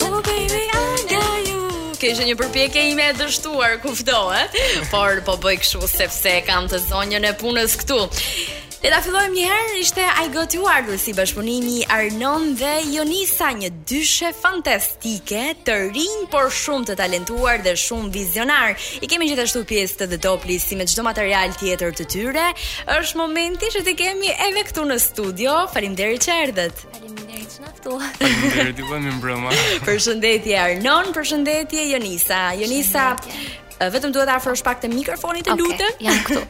Oh baby I got you Kjo ishte një përpjekje ime e dështuar, kuptohet Por po bëj kështu sepse kam të zonjën e punës këtu Le ta fillojmë një herë, ishte I Got You Ardhur si bashkëpunim i Arnon dhe Jonisa, një dyshe fantastike, të rinj por shumë të talentuar dhe shumë vizionarë. I kemi gjithashtu pjesë të The Daily si me çdo material tjetër të tyre. Është momenti që t'i kemi edhe këtu në studio. Faleminderit që erdhët. Faleminderit. Na ftuat. Faleminderit, ju bëmi mbrëma. Përshëndetje Arnon, përshëndetje Jonisa. Jonisa, vetëm duhet të afrosh pak te mikrofoni të okay, lutem. Jam këtu.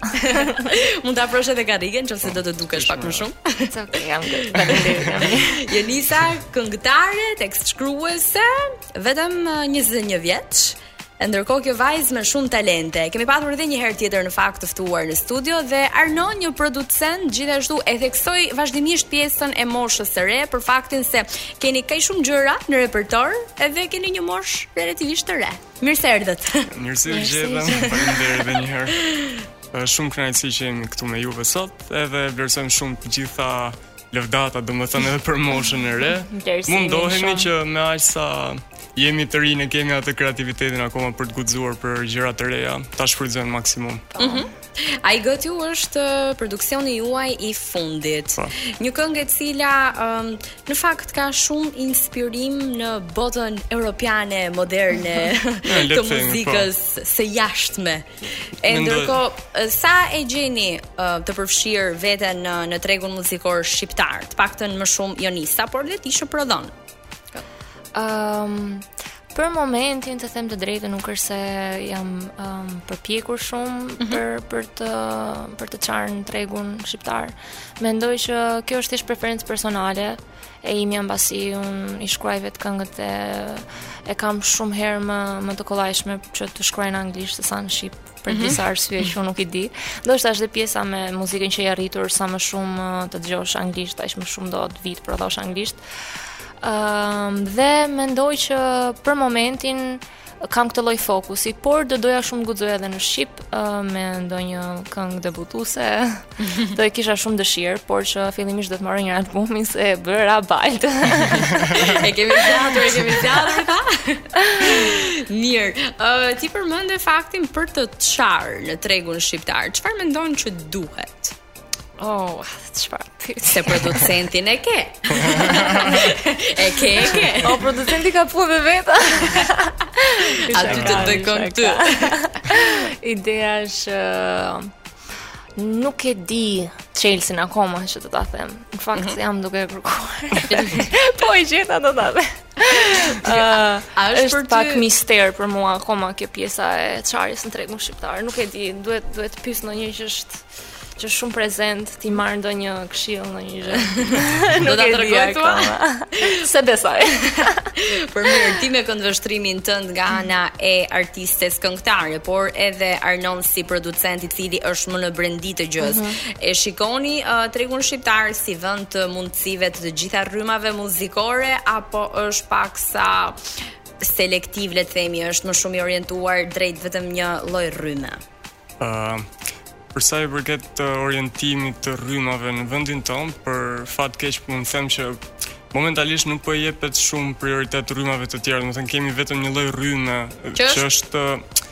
Mund të afrosh edhe karrigen nëse do të dukesh pak më shumë. Okej, okay, jam këtu. Faleminderit. Jonisa, këngëtare, tekstshkruese, vetëm 21 vjeç. E ndërkohë kjo vajzë me shumë talente. E kemi patur edhe një herë tjetër në fakt të ftuar në studio dhe Arnon një producent gjithashtu e theksoj vazhdimisht pjesën e moshës së re për faktin se keni kaq shumë gjëra në repertor dhe keni një moshë relativisht të re. Mirë se erdhët. Mirë se ju gjetëm. Faleminderit edhe një herë. Është shumë kënaqësi që jemi këtu me ju sot, edhe vlerësojmë shumë të gjitha lëvdatat, domethënë edhe për moshën e re. Mundohemi që me aq sa Jemi të rinj e kemi atë kreativitetin akoma për të guxuar për gjëra të reja, ta shfrytëzojmë maksimum. Mhm. Mm I Got You është uh, produksioni juaj i fundit. Po. Po. Një këngë e cila um, në fakt ka shumë inspirim në botën europiane moderne të po. muzikës po. së jashtme. E ndërkohë sa e gjeni uh, të përfshirë veten në në tregun muzikor shqiptar, të paktën më shumë Jonisa, por dhe ti që prodhon. Ëm um, Për momentin të them të drejtën nuk është se jam um, përpjekur shumë mm -hmm. për për të për të çarë në tregun shqiptar. Mendoj që kjo është thjesht preferencë personale e imja mbasi unë i shkruaj vetë këngët e e kam shumë herë më më të kollajshme që të shkruaj në anglisht sesa në shqip. për mm -hmm. disa arsye që unë nuk i di. Ndoshta është dhe pjesa me muzikën që je rritur, sa më shumë uh, të dëgjosh anglisht, aq më shumë do të vijë të prodhosh anglisht. Um, dhe mendoj që për momentin kam këtë lloj fokusi, por do doja shumë të guxoj edhe në shqip uh, me ndonjë këngë debutuese. Do e kisha shumë dëshirë, por që fillimisht do të mbaroj një herë albumin se e bëra baltë. e kemi zgjatur, e kemi zgjatur ta. Mirë, uh, ti përmende faktin për të çarë në tregun shqiptar. Çfarë mendon që duhet? Oh, çfarë ti? Se producentin e ke. e ke, e ke. O producenti ka punë vetë. A ty të bëj këngë ty? Ideja është uh, Nuk e di çelësin akoma që të ta them. Në fakt, mm -hmm. jam duke e kërkuar. po e gjeta do ta them. Uh, a është, është pak ty... mister për mua akoma kjo pjesa e çarjes në tregun shqiptar. Nuk e di, duhet duhet të pyes ndonjë që është që është shumë prezent t'i marr ndonjë këshillë një gjë. Do ta tregoj ty. S'e besoj. Po mirë ti me këndvështrimin tënd nga ana e artistes këngëtare, por edhe Arnon si producent i cili është më në brendi të gjësë. Mm -hmm. E shikoni uh, tregun shqiptar si vend të mundësive të të gjitha rrymave muzikore apo është paksa selektiv le të themi, është më shumë i orientuar drejt vetëm një lloj rryme? Ë uh, Për sa i përket të uh, orientimit të rrymave në vendin tonë, për fat të keq po mund të them që momentalisht nuk po i jepet shumë prioritet rrymave të tjera, domethënë kemi vetëm një lloj rryme që është, që është uh,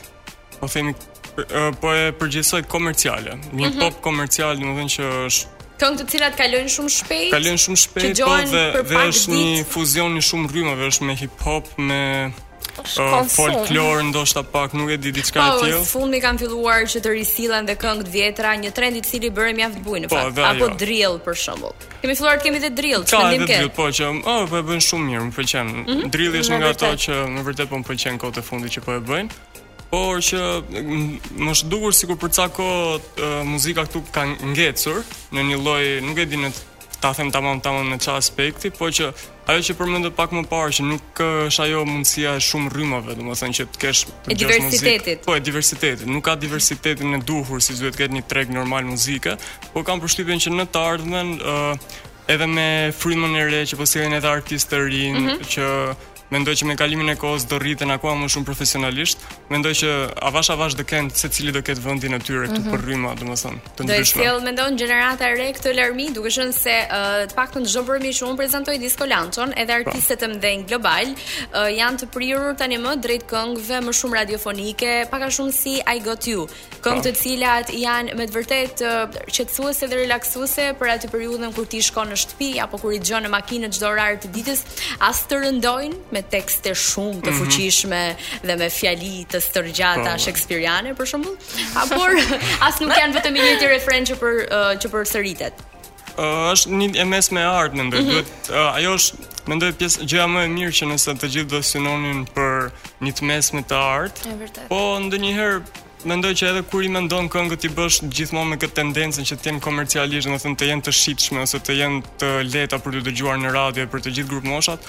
po themi po e përgjithësoj komerciale, një mm -hmm. pop komercial, domethënë që është këngë të cilat kalojnë shumë shpejt. Kalojnë shumë shpejt, po dhe dhe është një fuzion i shumë rrymave, është me hip hop, me uh, folklor ndoshta pak nuk e di diçka e tillë. Po, së fundmi kanë filluar që të risillen dhe këngë të vjetra, një trend i cili bëri mjaft bujë në po, fakt, apo jo. drill për shembull. Kemi filluar të kemi dhe drill, ç'mendim ke. Ka po që, oh, po e bëjnë shumë mirë, më pëlqen. Mm -hmm. Drilli është nga ato që me vërtet po më pëlqen kohët e fundit që po e bëjnë. Por që më është dukur sikur për ca kohë uh, muzika këtu ka ngecur në një lloj, nuk e di në ta them tamam tamam në çfarë aspekti, por që Ajo që përmende pak më parë që nuk është ajo mundësia e shumë rrymave, domethënë që të kesh e diversitetit. Po e diversitetit, nuk ka diversitetin e duhur siç duhet të ketë një treg normal muzike, por kam përshtypjen që në të ardhmen ë uh, edhe me frymën e re që po sjellin edhe artistë të rinj mm -hmm. që mendoj që me kalimin e kohës do rriten akoma më shumë profesionalisht. Mendoj që avash avash do kenë secili do ketë vendin e tyre këtu mm -hmm. për rryma, domethënë. të ndryshme. Do ta sjellë mendon gjenerata e re këtë larmi, duke qenë se uh, të paktën çdo bërëmi që unë prezantoj Disco Lanchon, edhe po. artistët e mëdhenj globalë uh, janë të prirur tanimë drejt këngëve më shumë radiofonike, pak a shumë si I Got You, këngë po. të cilat janë me të vërtetë uh, qetësuese dhe relaksuese për atë periudhën kur ti shkon në shtëpi apo kur i dëgjon në makinë çdo orar të ditës, as të rëndojnë me tekste shumë të mhm. fuqishme mm -hmm. dhe me fjali të stërgjata po. shekspiriane për shembull, Por as nuk janë vetëm i njëjti refren që për uh, që përsëritet. Uh, është një e mesme e artë mendoj. Mm -hmm. Duhet uh, ajo është mendoj pjesë gjëja më e mirë që nëse të gjithë do synonin për një të mesme të artë. E vërtetë. Po ndonjëherë mendoj që edhe kur i mendon këngët t'i bësh gjithmonë me këtë tendencën që të jenë komercialisht, domethënë të jenë të shitshme ose të jenë të lehta për t'u dëgjuar në radio për të gjithë grupmoshat,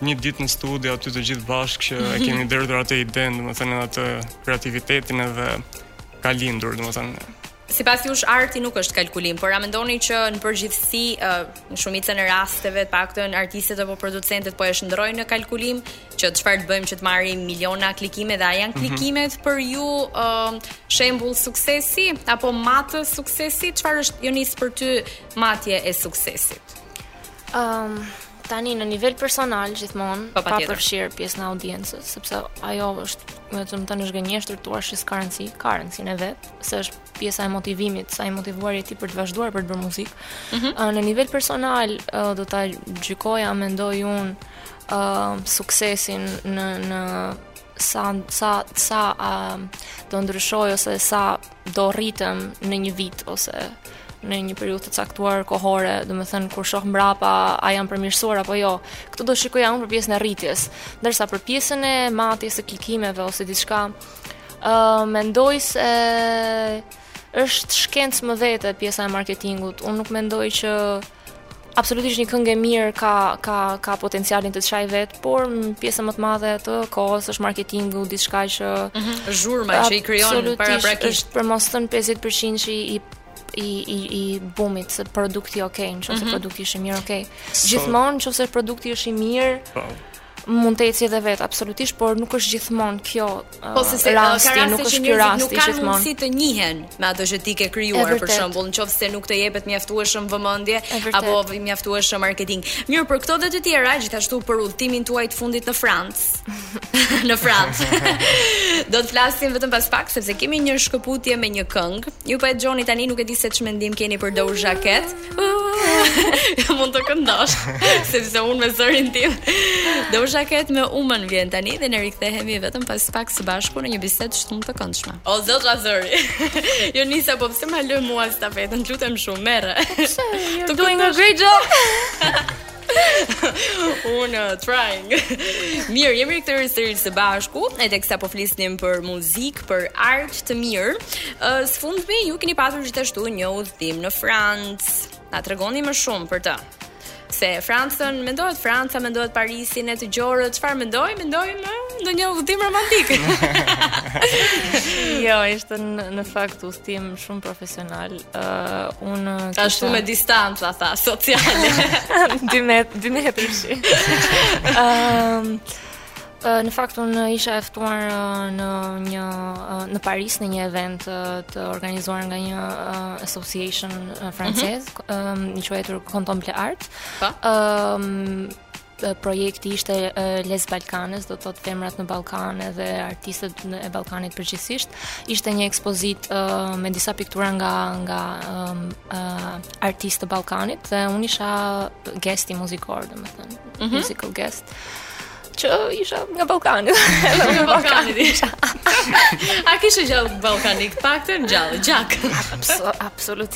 Një ditë në studio aty të gjithë bashkë që e kemi derdhur atë idenë, domethënë edhe atë kreativitetin edhe ka lindur, domethënë Sipas jush arti nuk është kalkulim, por a mendoni që në përgjithësi, në shumicën e rasteve, paktën artistët apo producentët, po e shndërrojnë në kalkulim, që të çfarë të bëjmë që të marrim miliona klikime dhe a janë mhm. klikimet për ju uh, shembull suksesi, apo matës suksesi, çfarë është Jonis për ty matje e suksesit? Um, Tani në nivel personal gjithmonë pa, pa përfshirë pjesën e audiencës, sepse ajo është, më të them tani është gënjeshtër ta thuash, është currency, currency më vete, se është pjesa e motivimit, sa i motivuar je ti për të vazhduar për të bërë muzikë. Mm -hmm. Në nivel personal do ta gjykoja, mendoj unë, uh, suksesin në në sa sa sa uh, do ndryshoj ose sa do rritem në një vit ose në një periudhë të caktuar kohore, domethënë kur shoh mbrapa a jam përmirësuar apo jo. Këtë do shikoja unë për pjesën e rritjes, ndërsa për pjesën e matjes së klikimeve ose diçka, ë uh, mendoj se është shkencë më vete pjesa e marketingut. Unë nuk mendoj që Absolutisht një këngë e mirë ka ka ka potencialin të çajë vetë, por pjesën më të madhe të kohës është marketingu, diçka që mm -hmm. zhurma që i krijon paraprakisht për mos thënë 50% i i i i bumit se produkti ok, nëse mm -hmm. produkti është i mirë ok. Gjithmonë nëse produkti është i mirë, po. mund të ecë edhe vetë absolutisht, por nuk është gjithmonë kjo uh, po, se, rasti, ka nuk është ky rasti nuk kanë gjithmonë. mundësi të njihen me ato që ti ke krijuar për shembull, nëse nuk të jepet mjaftueshëm vëmendje apo mjaftueshëm marketing. Mirë, për këto dhe të tjera, gjithashtu për udhëtimin tuaj të fundit në Francë. në Francë. Do të flasim vetëm pas pak sepse kemi një shkëputje me një këngë. Ju po e dëgjoni tani, nuk e di se ç'mendim keni për Doja Cat. mund të këndosh sepse unë me zërin tim Doja Cat me Woman vjen tani dhe ne rikthehemi vetëm pas pak së bashku në një bisedë shumë të këndshme o Zot, ah zëri jo nisa po pse ma lë mua stafetën të lutem shumë merre you're doing a great job I'm uh, trying. mirë, jemi kthyer sërish së bashku, e teksa po flisnim për muzikë, për art të mirë. Uh, së fundmi, ju keni patur gjithashtu një udhëtim në Francë. Na tregoni më shumë për të. Se Francën, mendohet Franca, mendohet Parisi, ne të gjorët, çfarë mendojmë, mendojmë ndonjë udhëtim romantik. jo, ishte në, në fakt udhëtim shumë profesional. profesional. Uh, unë kisha... Ashtu me distancë, tha, sociale. Dy met, dy metërshi. um, uh, në fakt, unë isha e ftuar uh, në, një, uh, në Paris në një event uh, të organizuar nga një uh, association uh, francez, mm -hmm. um, i quajtur Contemple Art. Po. Um, Projekti ishte Les Balkanes, do të thotë femrat në Ballkan dhe artistët e Ballkanit përgjithësisht. Ishte një ekspozitë uh, me disa piktura nga nga um, uh, artistë të Ballkanit dhe unë isha guest i muzikor, domethënë, mm -hmm. musical guest që isha nga Ballkani. Edhe nga Ballkani isha. A kishe gjak ballkanik të paktën në gjak, gjak. Absolut, absolut.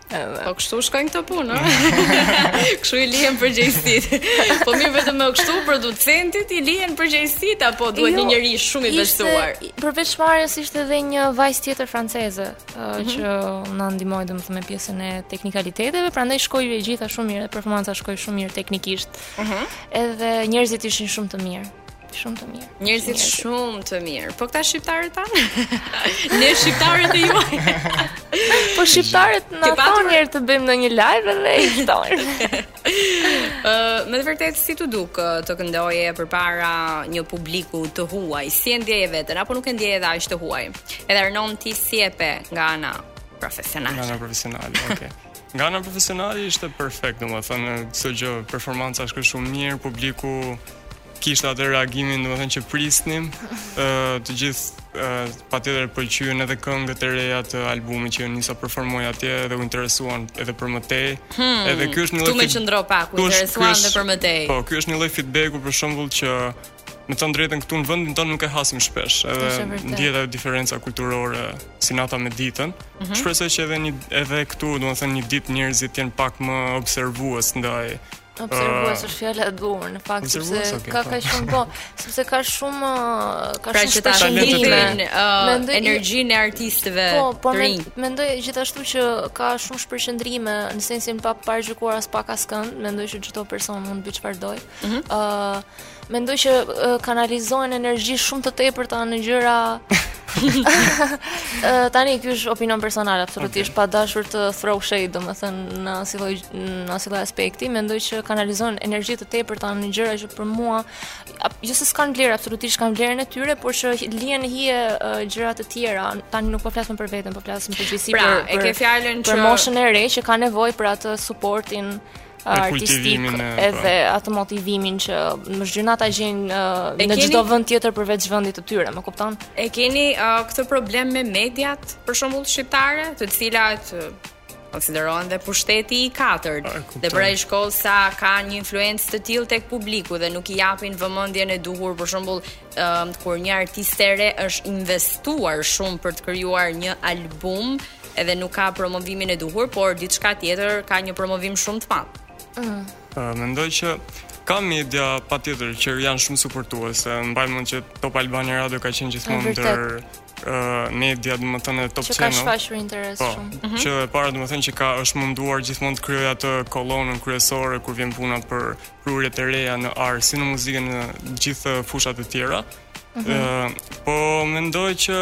Edhe. Po kështu shkojnë këto punë, ëh. Kështu i lihen përgjegjësitë. Po mirë vetëm me kështu producentit i lihen përgjegjësitë apo duhet jo, një njeri shumë i besuar. Përveç Marjes ishte edhe një vajzë tjetër franceze uh, mm -hmm. që na ndihmoi domethënë me pjesën e teknikaliteteve, prandaj shkoi e gjitha shumë mirë, performanca shkoi shumë mirë teknikisht. Ëh. Uh -huh. Edhe njerëzit ishin shumë të mirë. Shumë të mirë. Njerëzit shumë të mirë. Po këta shqiptarët tanë? ne shqiptarët e juaj. po shqiptarët ndonjëherë të bëjmë ndonjë live dhe i shtojmë. Ë, me të vërtetë si t'u duk të këndoje përpara një publiku të huaj, si e ndjeje veten apo nuk e ndjeje edhe aq të huaj? Edhe Arnon ti si e pe nga ana profesionale. Nga ana profesionale, okay. Nga ana profesionale ishte perfekt, domethënë, çdo gjë, performanca është shumë mirë, publiku Kishte atë reagimin, domethënë që prisnim. Ë të gjithë patjetër pëlqyen edhe këngët e reja të albumit që Nisa performoi atje dhe u interesuan edhe për më tej. Hmm, edhe ky është një lloj Këtu më qëndro pak, u interesuan edhe për më tej. Po, ky është një lloj feedbacku për shembull që them të drejtën këtu në vendin tonë nuk e hasim shpesh, edhe ndjehet ajo diferenca kulturore si nata me ditën. Mm -hmm. Shpresoj që edhe një edhe këtu, domethënë një ditë njerëzit të jenë pak më observues ndaj Observues është fjala e duhur në fakt sepse okay, ka po. kaq shumë po, sepse ka shumë ka pra shumë që shpërqendrimin, uh, energjinë e artistëve po, po, të rinj. Po, mendoj gjithashtu që ka shumë shpërqendrime në sensin pa paragjykuar as pak askënd, mendoj që çdo person mund të bëjë çfarë të dojë. Ëh, mm -hmm. uh, Mendoj që kanalizohen energji shumë të tepërta në gjëra tani ky është opinion personal absolutisht okay. pa dashur të throw shade, domethënë në asnjë lloj në asnjë aspekti, mendoj që kanalizon energji të tepërta në gjëra që për mua jo se s'kan vlerë absolutisht kanë vlerën e tyre, por që lihen në hije gjëra të tjera. Tani nuk po flasim për veten, po flasim në përgjithësi pra, për e ke fjalën që për moshën e re që ka nevojë për atë suportin artistik edhe atë motivimin që që m'u zgjua ta gjejnë në çdo vend tjetër përveç vëndit të tyre, më kupton? E keni uh, këtë problem me mediat, për shembull shqiptare, të cilat konsiderohen dhe pushteti i katërt. Dhe pra i shtypit, sa ka një influencë të tillë tek publiku dhe nuk i japin vëmendjen e duhur, për shembull, um, kur një artiste e re është investuar shumë për të krijuar një album, edhe nuk ka promovimin e duhur, por diçka tjetër ka një promovim shumë të madh. Ëh. Mm. Uh, mendoj që ka media patjetër që janë shumë suportuese. Mbaj mend që Top Albania Radio ka qenë gjithmonë ndër uh, media, domethënë Top Channel. Që ka shfaqur interes po, shumë. Mm -hmm. Që e para domethënë që ka është munduar gjithmonë të krijojë atë kolonën kryesore kur vjen puna për prurjet e reja në art si në muzikë, në gjithë fushat e tjera. Ëh, mhm. uh, po mendoj që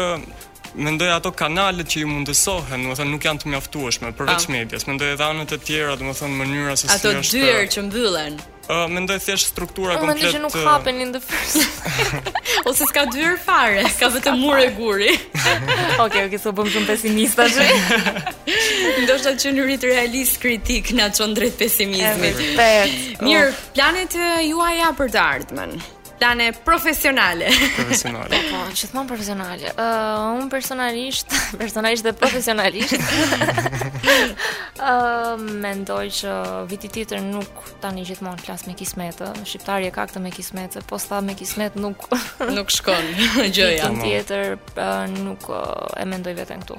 mendoj ato kanalet që i mundësohen, domethënë nuk janë të mjaftueshme përveç pa. medias. Mendoj edhe anët e tjera, domethënë mënyra se si është. Ato dyer që mbyllen. Ëh, uh, mendoj thjesht struktura po, komplet. Mendoj që nuk hapen in the first. Ose s'ka dyer fare, ka vetëm mur e guri. Okej, okay, okay, se u bëmë shumë pesimista. Ndoshta shpirti realist kritik na çon drejt pesimizmit. Mirë, planet e juaja për të ardhmen. Plane profesionale. Profesionale. Po, po, gjithmonë profesionale. Ë, uh, un personalisht, personalisht dhe profesionalisht. Ë, uh, mendoj që viti tjetër nuk tani gjithmonë flas me kismetë. Shqiptari e ka këtë me kismetë, po s'ka me kismet nuk nuk shkon gjëja. Viti tjetër uh, nuk uh, e mendoj veten këtu.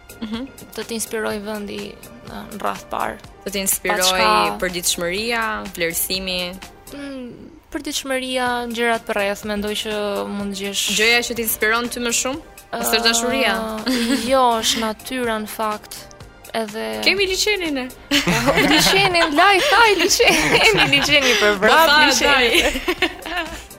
Mhm. Të të inspiroj vendi në radhë të parë. Të të inspiroj qka... përditshmëria, vlerësimi. Mm, përditshmëria, gjërat përreth, mendoj që mund të gjesh... Gjëja që të inspiron ty më shumë? Uh, Është dashuria? jo, është natyra në fakt. Edhe... Kemi liqenin ne? liqenin, laj, taj, liqenin. Kemi liqenin për vrap, liqenin.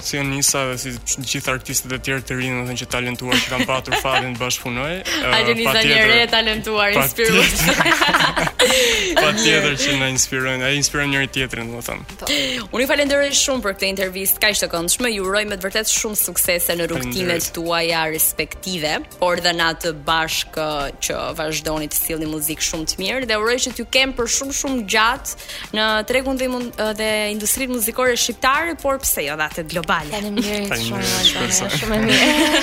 Si Jonisa dhe si gjithë artistët e tjerë të rinj, domethënë të talentuar që kam patur fatin të bashkëpunoj. Hajde Jonisa një re talentuar, inspirues. Patjetër që na inspirojnë, e inspirojmë njëri-tjetrin, domethënë. Po. Unë ju falenderoj shumë për këtë intervistë kaq të këndshme. Ju uroj me të vërtetë shumë suksese në rrugëtimet tuaja respektive, por dhe në atë bashkë që të vazhdoni të sillni muzikë shumë të mirë dhe uroj që t'ju kem për shumë shumë gjatë në tregun dhe, mund, dhe industrinë muzikore shqiptare, por pse jo dhe atë globale. Faleminderit shumë, shumë e mirë.